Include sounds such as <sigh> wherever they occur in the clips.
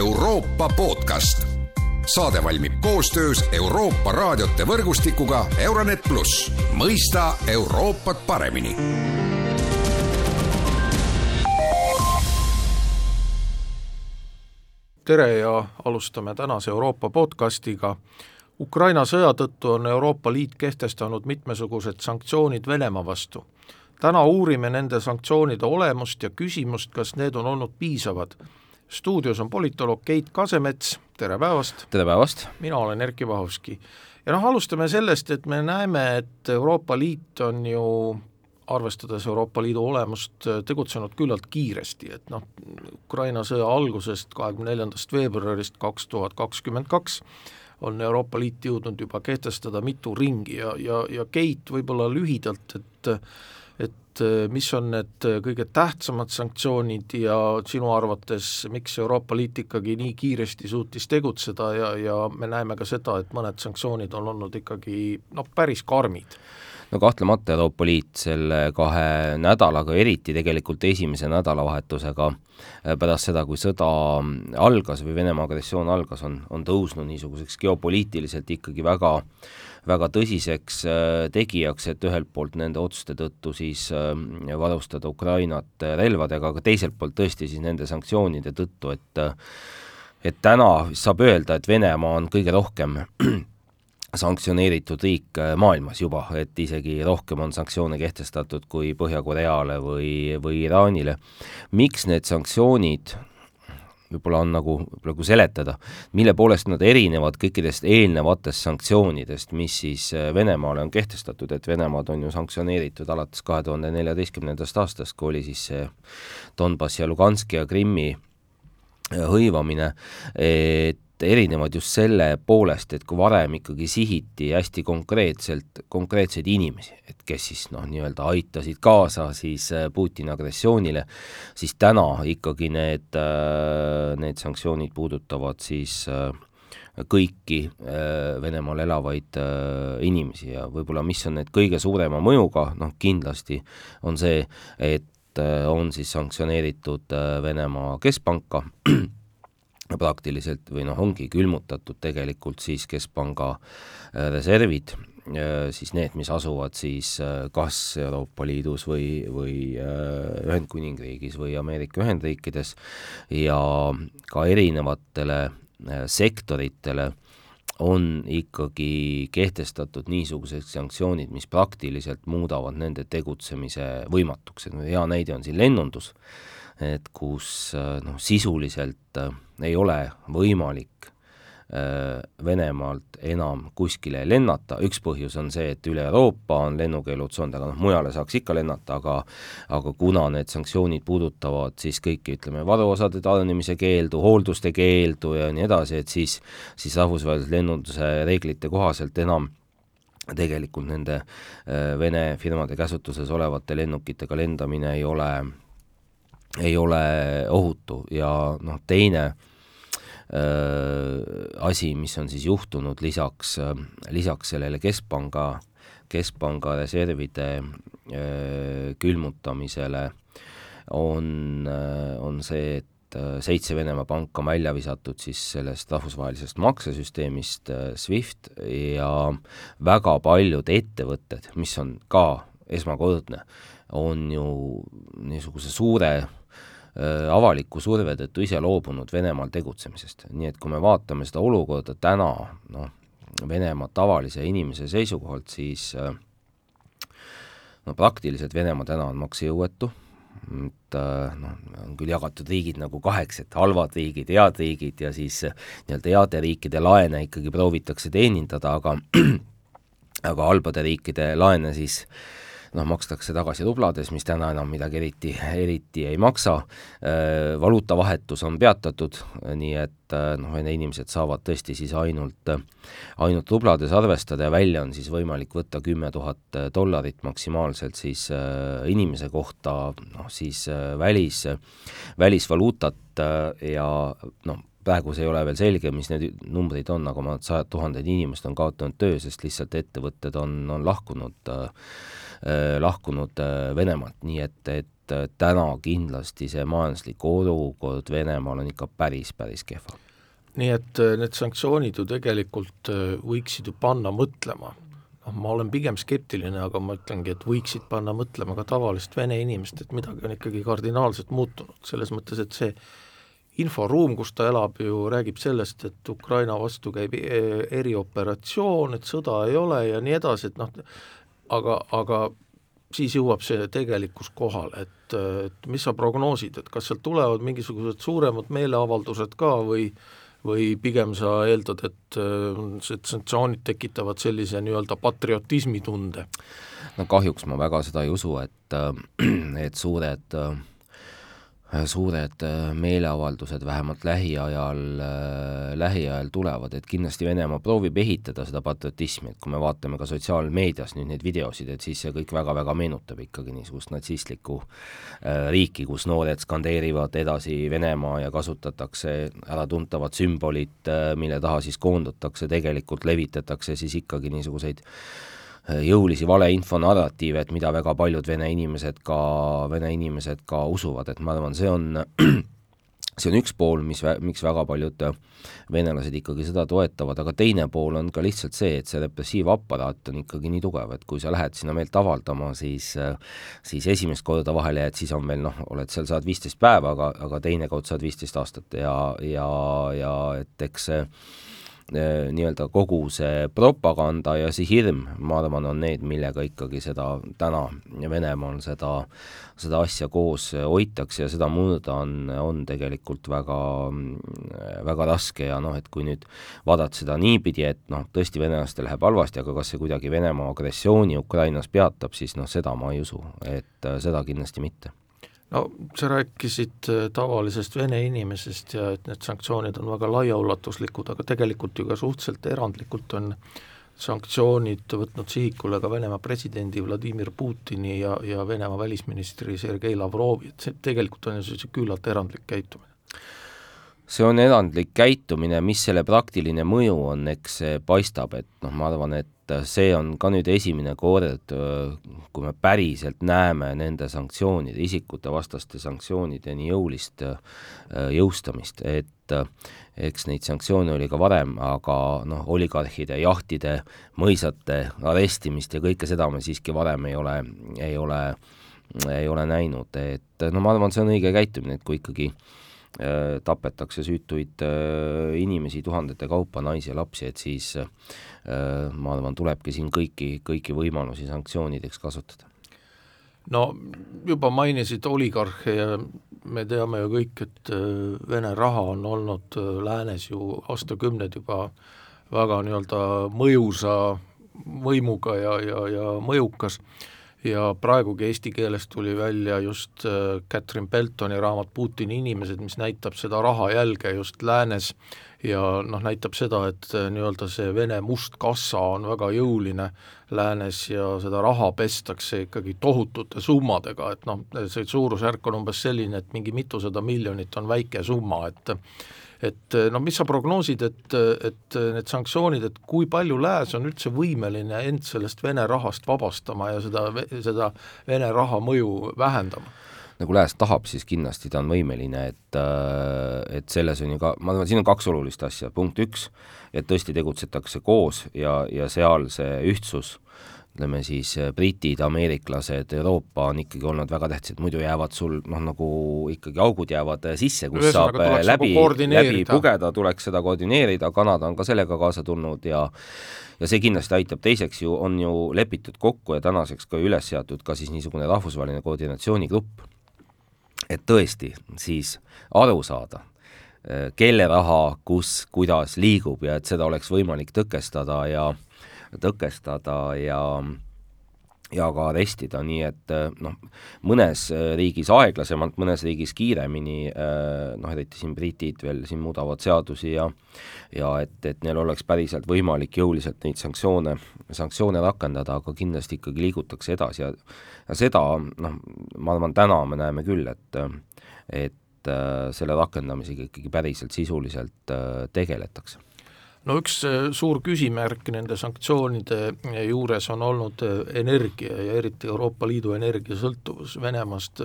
Euroopa podcast. saade valmib koostöös Euroopa raadiote võrgustikuga Euronet pluss, mõista Euroopat paremini tere ja alustame tänase Euroopa podcastiga. Ukraina sõja tõttu on Euroopa Liit kehtestanud mitmesugused sanktsioonid Venemaa vastu. täna uurime nende sanktsioonide olemust ja küsimust, kas need on olnud piisavad. Stuudios on politoloog Keit Kasemets, tere päevast! tere päevast! mina olen Erkki Vahovski. ja noh, alustame sellest, et me näeme, et Euroopa Liit on ju arvestades Euroopa Liidu olemust, tegutsenud küllalt kiiresti, et noh, Ukraina sõja algusest, kahekümne neljandast veebruarist kaks tuhat kakskümmend kaks on Euroopa Liit jõudnud juba kehtestada mitu ringi ja, ja, ja Keit, võib-olla lühidalt, et et äh, mis on need kõige tähtsamad sanktsioonid ja sinu arvates, miks Euroopa Liit ikkagi nii kiiresti suutis tegutseda ja, ja me näeme ka seda, et mõned sanktsioonid on olnud ikkagi noh, päris karmid? No kahtlemata Euroopa Liit selle kahe nädalaga, eriti tegelikult esimese nädalavahetusega äh, pärast seda, kui sõda algas või Venemaa agressioon algas, on, on tõusnud niisuguseks geopoliitiliselt ikkagi väga väga tõsiseks äh, tegijaks, et ühelt poolt nende otsuste tõttu siis äh, varustada Ukrainat relvadega, aga teiselt poolt tõesti siis nende sanktsioonide tõttu, et et täna saab öelda, et Venemaa on kõige rohkem <clears throat> sanktsioneeritud riik äh, maailmas juba, et isegi rohkem on sanktsioone kehtestatud kui Põhja-Koreale või, või Iraanile. miks need sanktsioonid võib-olla on nagu, nagu seletada, mille poolest nad erinevad kõikidest eelnevatest sanktsioonidest, mis siis äh, Venemaale on kehtestatud, et Venemaad on ju sanktsioneeritud alates kahe tuhande neljateistkümnendast aastast, kui oli siis see Donbassi ja Luganski ja Krimmi äh, hõivamine, et erinevad just selle poolest, et kui varem ikkagi sihiti hästi konkreetselt konkreetseid inimesi, et kes siis noh, nii-öelda aitasid kaasa siis äh, Putini agressioonile, siis täna ikkagi need, äh, need sanktsioonid puudutavad siis äh, kõiki Venemaal elavaid inimesi. Ja võib-olla mis on need kõige suurema mõjuga, noh kindlasti on see, et on siis sanktsioneeritud Venemaa keskpanka, praktiliselt või noh, ongi külmutatud tegelikult siis Keskpanga äh, reservid, äh, siis need, mis asuvad siis äh, kas Euroopa Liidus või, või Ühendkuningriigis või Ameerika Ühendriikides ja ka erinevatele sektoritele on ikkagi kehtestatud niisugused sanktsioonid, mis praktiliselt muudavad nende tegutsemise võimatuks, et hea näide on siin lennundus, et kus noh, sisuliselt äh, ei ole võimalik äh, Venemaalt enam kuskile lennata, üks põhjus on see, et üle Euroopa on lennukeelutsoon, aga noh, mujale saaks ikka lennata, aga aga kuna need sanktsioonid puudutavad siis kõiki, ütleme, varuosade tarnimise keeldu, hoolduste keeldu ja nii edasi, et siis, siis rahvusvahelise lennunduse reeglite kohaselt enam tegelikult nende äh, Vene firmade käsutuses olevate lennukitega lendamine ei ole ei ole ohutu. Ja noh, teine äh, asi, mis on siis juhtunud lisaks äh,, lisaks sellele keskpanga, keskpanga reservide äh, külmutamisele, on on see, et seitse Venemaa panka on välja visatud siis sellest rahvusvahelisest maksesüsteemist SWIFT ja väga paljud ettevõtted, mis on ka esmakordne, on ju niisuguse suure Äh, avaliku surve tõttu ise loobunud Venemaal tegutsemisest, nii et kui me vaatame seda olukorda täna, noh, Venemaa tavalise inimese seisukohalt, siis äh, no praktiliselt Venemaa täna on maksejõuetu, et äh, noh, on küll jagatud riigid nagu kaheks, et halvad riigid, head riigid ja siis nii-öelda heade riikide laene ikkagi proovitakse teenindada, aga <clears throat> aga halbade riikide laene siis äh, noh, makstakse tagasi rublades, mis täna enam midagi eriti, eriti ei maksa, äh, valuutavahetus on peatatud, nii et äh, noh, inimesed saavad tõesti siis ainult, ainult rublades arvestada ja välja on siis võimalik võtta kümme tuhat dollarit maksimaalselt siis äh, inimese kohta, noh siis välis, välisvaluutat ja noh, praegu see ei ole veel selge, mis need numbrid on, aga ma, sajad tuhanded inimesed on kaotanud töö, sest lihtsalt ettevõtted on, on lahkunud äh, Äh, lahkunud äh, Venemaalt, nii et, et täna kindlasti see majanduslik olukord Venemaal on ikka päris, päris kehva. nii et need sanktsioonid ju tegelikult võiksid ju panna mõtlema. Noh, ma olen pigem skeptiline, aga ma ütlengi, et võiksid panna mõtlema ka tavalist vene inimest, et midagi on ikkagi kardinaalselt muutunud, selles mõttes, et see inforuum, kus ta elab, ju räägib sellest, et Ukraina vastu käib e-, erioperatsioon, et sõda ei ole ja nii edasi, et noh, aga, aga siis jõuab see tegelikkus kohale, et, et mis sa prognoosid, et kas sealt tulevad mingisugused suuremad meeleavaldused ka või või pigem sa eeldad, et sanktsioonid tekitavad sellise nii-öelda patriotismitunde? no kahjuks ma väga seda ei usu, et, <clears throat> et suured Äh, suured äh, meeleavaldused vähemalt lähiajal, äh, lähiajal tulevad, et kindlasti Venemaa proovib ehitada seda patriotismi, et kui me vaatame ka sotsiaalmeedias nüüd neid videosid, et siis see kõik väga-väga meenutab ikkagi niisugust natsistlikku riiki, kus noored skandeerivad edasi Venemaa ja kasutatakse äratuntavat sümbolit, mille taha siis koondutakse, tegelikult levitatakse siis ikkagi niisuguseid jõulisi valeinfo narratiive, et mida väga paljud vene inimesed ka, vene inimesed ka usuvad, et ma arvan, see on <clears throat> see on üks pool, mis, miks väga paljud venelased ikkagi seda toetavad, aga teine pool on ka lihtsalt see, et see repressiivaparaat on ikkagi nii tugev, et kui sa lähed sinna meelt avaldama, siis siis esimest korda vahele jääd, siis on veel noh, oled seal, saad viisteist päeva, aga, aga teine kord saad viisteist aastat ja, ja, ja et eks see Äh, nii-öelda kogu see propaganda ja see hirm, ma arvan, on need, millega ikkagi seda täna Venemaal seda, seda asja koos hoitakse ja seda murda on, on tegelikult väga, väga raske ja noh, et kui nüüd vaadata seda niipidi, et noh, tõesti venelastel läheb halvasti, aga kas see kuidagi Venemaa agressiooni Ukrainas peatab, siis noh, seda ma ei usu, et seda kindlasti mitte no sa rääkisid äh, tavalisest vene inimesest ja et need sanktsioonid on väga laiaulatuslikud, aga tegelikult ju ka suhteliselt erandlikult on sanktsioonid võtnud sihikule ka Venemaa presidendi Vladimir Putini ja, ja Venemaa välisministri Sergei Lavrovi, et see tegelikult on ju selline küllalt erandlik käitumine. See on erandlik käitumine, mis selle praktiline mõju on, eks see paistab, et noh, ma arvan, et see on ka nüüd esimene kord, kui me päriselt näeme nende sanktsioonide, isikutevastaste sanktsioonide nii jõulist jõustamist, et eks neid sanktsioone oli ka varem, aga noh, oligarhide, jahtide, mõisate arestimist ja kõike seda me siiski varem ei ole, ei ole, ei ole näinud, et no ma arvan, see on õige käitumine, et kui ikkagi äh, Äh, tapetakse süütuid äh, inimesi tuhandete kaupa, naisi ja lapsi, et siis äh, ma arvan, tulebki siin kõiki, kõiki võimalusi sanktsioonideks kasutada. no juba mainisid oligarhe ja me teame ju kõik, et Vene raha on olnud läänes ju aastakümneid juba väga nii-öelda mõjusa võimuga ja, ja, ja mõjukas ja praegugi eesti keeles tuli välja just äh, Catherine Beltoni raamat Putini inimesed, mis näitab seda rahajälge just läänes. Ja noh, näitab seda, et äh, nii-öelda see Vene must kassa on väga jõuline läänes ja seda raha pestakse ikkagi tohutute summadega, et noh, see suurusjärk on umbes selline, et mingi mitusada miljonit on väike summa, et et no mis sa prognoosid, et, et need sanktsioonid, et kui palju Lääs on üldse võimeline end sellest Vene rahast vabastama ja seda, seda Vene raha mõju vähendama? nagu Lääs tahab, siis kindlasti ta on võimeline, et, et selles on ju ka, ma arvan, siin on kaks olulist asja, punkt üks, et tõesti tegutsetakse koos ja, ja seal see ühtsus ütleme siis äh, britid, ameeriklased, Euroopa on ikkagi olnud väga tähtsad, muidu jäävad sul noh, nagu ikkagi augud jäävad äh, sisse, kus Ühesõnaga, saab äh, läbi, nagu läbi pugeda, tuleks seda koordineerida, Kanada on ka sellega kaasa tulnud ja ja see kindlasti aitab, teiseks ju on ju lepitud kokku ja tänaseks ka üles seatud ka siis niisugune rahvusvaheline koordinatsioonigrupp, et tõesti siis aru saada, kelle raha kus, kuidas liigub ja et seda oleks võimalik tõkestada ja tõkestada ja ja ka arestida, nii et noh, mõnes riigis aeglasemalt, mõnes riigis kiiremini, noh eriti siin britid veel siin muudavad seadusi ja ja et, et neil oleks päriselt võimalik jõuliselt neid sanktsioone, sanktsioone rakendada, aga kindlasti ikkagi liigutakse edasi ja ja seda noh, ma arvan, täna me näeme küll, et et selle rakendamisega ikkagi päriselt sisuliselt tegeletakse no üks suur küsimärk nende sanktsioonide juures on olnud energia ja eriti Euroopa Liidu energiasõltuvus. Venemaast,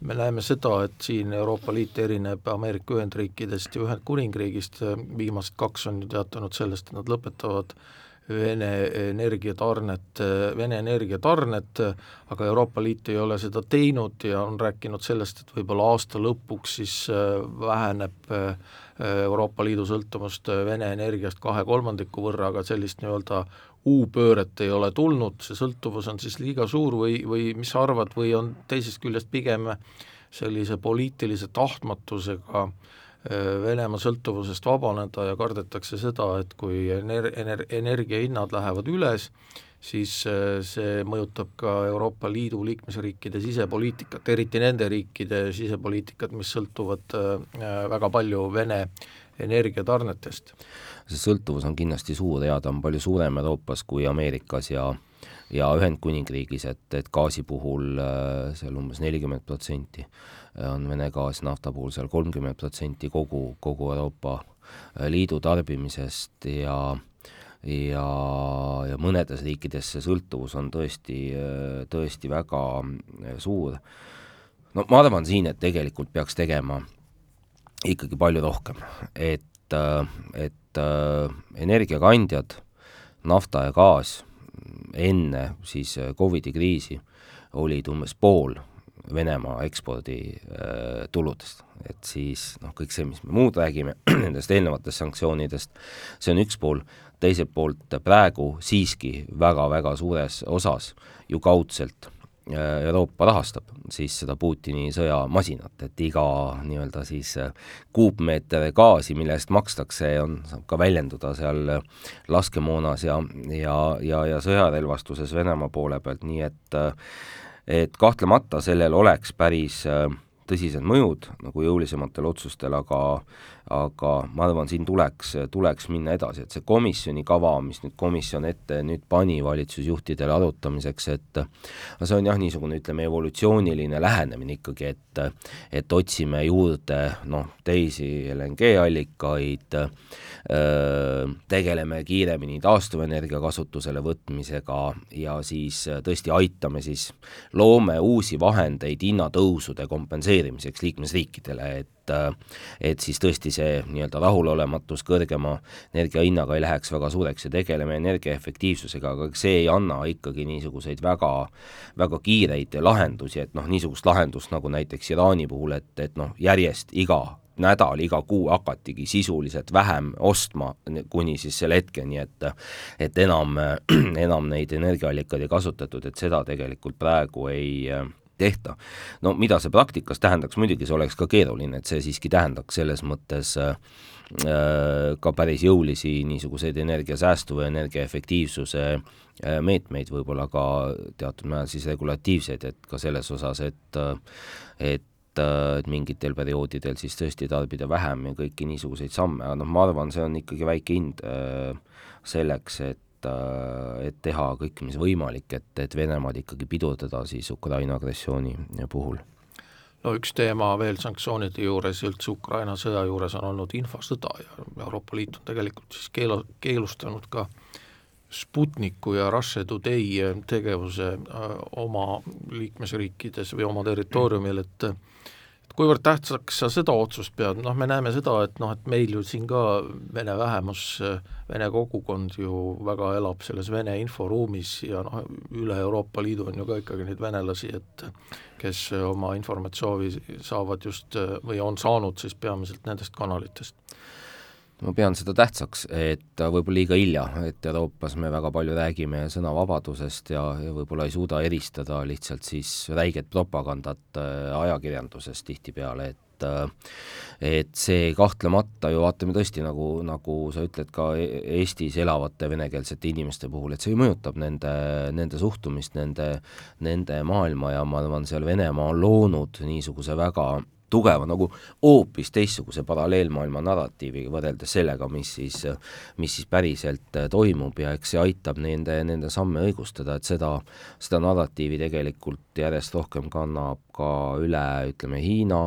me näeme seda, et siin Euroopa Liit erineb Ameerika Ühendriikidest ja Ühendkuningriigist, viimased kaks on ju teatanud sellest, et nad lõpetavad Vene energiatarnet, Vene energiatarnet, aga Euroopa Liit ei ole seda teinud ja on rääkinud sellest, et võib-olla aasta lõpuks siis väheneb äh, Euroopa Liidu sõltuvust Vene energiast kahe kolmandiku võrra, aga sellist nii-öelda U-pööret ei ole tulnud, see sõltuvus on siis liiga suur või, või mis sa arvad, või on teisest küljest pigem sellise poliitilise tahtmatusega äh, Venemaa sõltuvusest vabaneda ja kardetakse seda, et kui ener-, ener-, energiahinnad lähevad üles, siis äh, see mõjutab ka Euroopa Liidu liikmesriikide sisepoliitikat, eriti nende riikide sisepoliitikat, mis sõltuvad äh, väga palju Vene energiatarnetest. see sõltuvus on kindlasti suur ja ta on palju suurem Euroopas kui Ameerikas ja ja Ühendkuningriigis, et, et gaasi puhul äh, seal umbes nelikümmend protsenti on Vene gaas, nafta puhul seal kolmkümmend protsenti kogu, kogu Euroopa Liidu tarbimisest ja äh, ja, ja mõnedes riikides see sõltuvus on tõesti, tõesti väga äh, suur. no ma arvan siin, et tegelikult peaks tegema ikkagi palju rohkem, et, äh, et äh, energiakandjad, nafta ja gaas enne siis Covidi kriisi olid umbes pool Venemaa ekspordituludest, et siis noh, kõik see, mis me muud räägime <clears throat> nendest eelnevatest sanktsioonidest, see on üks pool, teiselt poolt praegu siiski väga-väga suures osas ju kaudselt äh, Euroopa rahastab siis seda Putini sõjamasinat, et iga nii-öelda siis äh, kuupmeeter gaasi, mille eest makstakse, on, saab ka väljenduda seal äh, laskemoonas ja, ja, ja, ja sõjarelvastuses Venemaa poole pealt, nii et et kahtlemata sellel oleks päris tõsised mõjud nagu jõulisematel otsustel, aga aga ma arvan, siin tuleks, tuleks minna edasi, et see komisjoni kava, mis nüüd komisjon ette nüüd pani valitsusjuhtidele arutamiseks, et no see on jah, niisugune ütleme, evolutsiooniline lähenemine ikkagi, et et otsime juurde noh, teisi LNG-allikaid, tegeleme kiiremini taastuvenergia kasutusele võtmisega ja siis tõesti aitame siis, loome uusi vahendeid hinnatõusude kompenseerimiseks liikmesriikidele, et et siis tõesti see nii-öelda rahulolematus kõrgema energia hinnaga ei läheks väga suureks ja tegeleme energiaefektiivsusega, aga see ei anna ikkagi niisuguseid väga, väga kiireid lahendusi, et noh, niisugust lahendust nagu näiteks Iraani puhul, et, et noh, järjest iga nädal, iga kuu hakatigi sisuliselt vähem ostma, kuni siis selle hetkeni, et et enam, <clears throat> enam neid energiaallikaid ei kasutatud, et seda tegelikult praegu ei tehta. no mida see praktikas tähendaks, muidugi see oleks ka keeruline, et see siiski tähendaks selles mõttes äh, ka päris jõulisi niisuguseid energiasäästu või energiaefektiivsuse äh, meetmeid, võib-olla ka teatud määral siis regulatiivseid, et ka selles osas, et et et mingitel perioodidel siis tõesti tarbida vähem ja kõiki niisuguseid samme, aga noh, ma arvan, see on ikkagi väike hind äh, selleks, et et, et teha kõik, mis võimalik, et, et Venemaad ikkagi pidurdada siis Ukraina agressiooni puhul. No üks teema veel sanktsioonide juures ja üldse Ukraina sõja juures on olnud infosõda ja Euroopa Liit on tegelikult siis keelu, keelustanud ka Sputniku ja Russia Today tegevuse äh, oma liikmesriikides või oma territooriumil, et kuivõrd tähtsaks sa seda otsust pead, noh, me näeme seda, et noh, et meil ju siin ka vene vähemus, vene kogukond ju väga elab selles vene inforuumis ja noh, üle Euroopa Liidu on ju ka ikkagi neid venelasi, et kes oma informatsiooni saavad just või on saanud siis peamiselt nendest kanalitest ma pean seda tähtsaks, et võib-olla liiga hilja, et Euroopas me väga palju räägime sõnavabadusest ja, ja võib-olla ei suuda eristada lihtsalt siis räiget propagandat äh, ajakirjandusest tihtipeale, et äh, et see kahtlemata ju vaatame tõesti, nagu, nagu sa ütled ka e-, Eestis elavate venekeelsete inimeste puhul, et see ju mõjutab nende, nende suhtumist, nende, nende maailma ja ma arvan, seal Venemaa on loonud niisuguse väga tugeva nagu hoopis teistsuguse paralleelmaailma narratiiviga võrreldes sellega, mis siis, mis siis päriselt äh, toimub ja eks see aitab nende, nende samme õigustada, et seda, seda narratiivi tegelikult järjest rohkem kannab ka üle, ütleme, Hiina,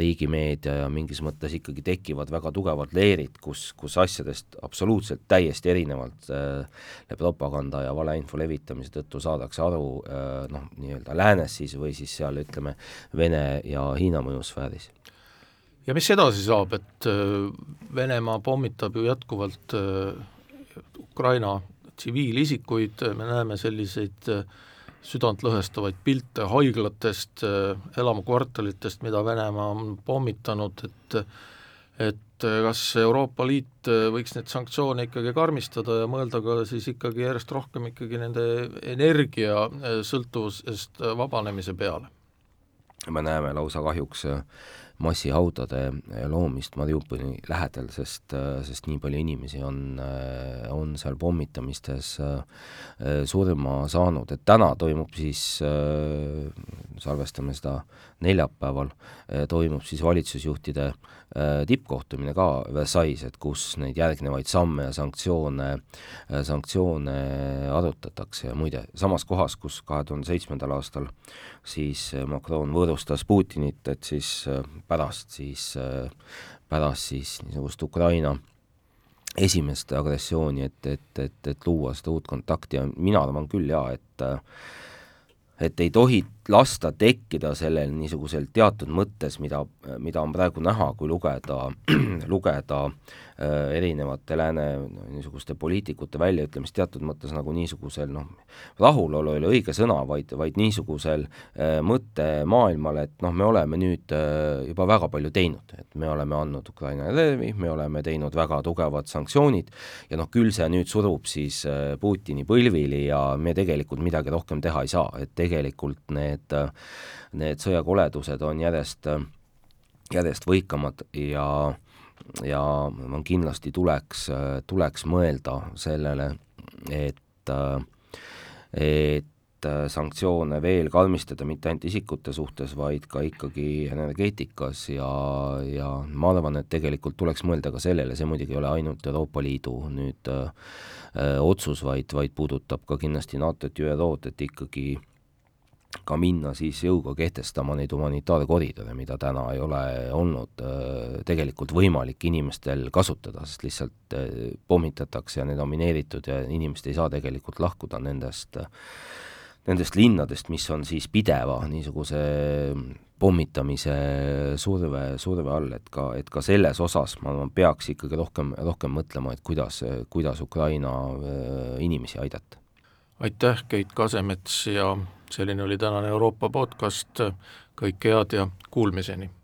riigimeedia ja mingis mõttes ikkagi tekivad väga tugevad leerid, kus, kus asjadest absoluutselt täiesti erinevalt äh, propaganda ja valeinfo levitamise tõttu saadakse aru äh, noh, nii-öelda läänes siis või siis seal ütleme, Vene ja Hiina mõjusfääris. Ja mis edasi saab, et Venemaa pommitab ju jätkuvalt Ukraina tsiviilisikuid, me näeme selliseid äh, südantlõhestavaid pilte haiglatest, äh, elamukvartalitest, mida Venemaa on pommitanud, et et kas Euroopa Liit võiks neid sanktsioone ikkagi karmistada ja mõelda ka siis ikkagi järjest rohkem ikkagi nende energiasõltuvusest vabanemise peale? me näeme lausa kahjuks massihaudade loomist Mariupoli lähedal, sest, sest nii palju inimesi on, on seal pommitamistes surma saanud, et täna toimub siis, salvestame seda neljapäeval, toimub siis valitsusjuhtide tippkohtumine ka Versailles, et kus neid järgnevaid samme ja sanktsioone, sanktsioone arutatakse. Ja muide, samas kohas, kus kahe tuhande seitsmendal aastal siis Macron võõrustas Putinit, et siis pärast siis, pärast siis niisugust Ukraina esimest agressiooni, et, et, et, et luua seda uut kontakti. Ja mina arvan küll jaa, et et ei tohi lasta tekkida sellel niisugusel teatud mõttes, mida, mida on praegu näha, kui lugeda, <clears throat> lugeda äh, erinevate lääne niisuguste poliitikute väljaütlemist teatud mõttes nagu niisugusel noh, rahulolu ei ole õige sõna, vaid, vaid niisugusel äh, mõttemaailmal, et noh, me oleme nüüd äh, juba väga palju teinud, et me oleme andnud Ukraina relvi, me oleme teinud väga tugevad sanktsioonid ja noh, küll see nüüd surub siis äh, Putini põlvili ja me tegelikult midagi rohkem teha ei saa, et tegelikult need need, need sõjakoledused on järjest, järjest võikamad ja ja kindlasti tuleks, tuleks mõelda sellele, et, et sanktsioone veel karmistada mitte ainult isikute suhtes, vaid ka ikkagi energeetikas ja, ja ma arvan, et tegelikult tuleks mõelda ka sellele, see muidugi ei ole ainult Euroopa Liidu nüüd öö, otsus, vaid, vaid puudutab ka kindlasti NATO-t ja ÜRO-d, et ikkagi ka minna siis jõuga kehtestama neid humanitaarkoridore, mida täna ei ole olnud äh, tegelikult võimalik inimestel kasutada, sest lihtsalt äh, pommitatakse ja need on mineeritud ja inimesed ei saa tegelikult lahkuda nendest, nendest linnadest, mis on siis pideva niisuguse pommitamise surve, surve all, et ka, et ka selles osas ma arvan, peaks ikkagi rohkem, rohkem mõtlema, et kuidas, kuidas Ukraina äh, inimesi aidata. aitäh, Keit Kasemets ja selline oli tänane Euroopa podcast, kõike head ja kuulmiseni!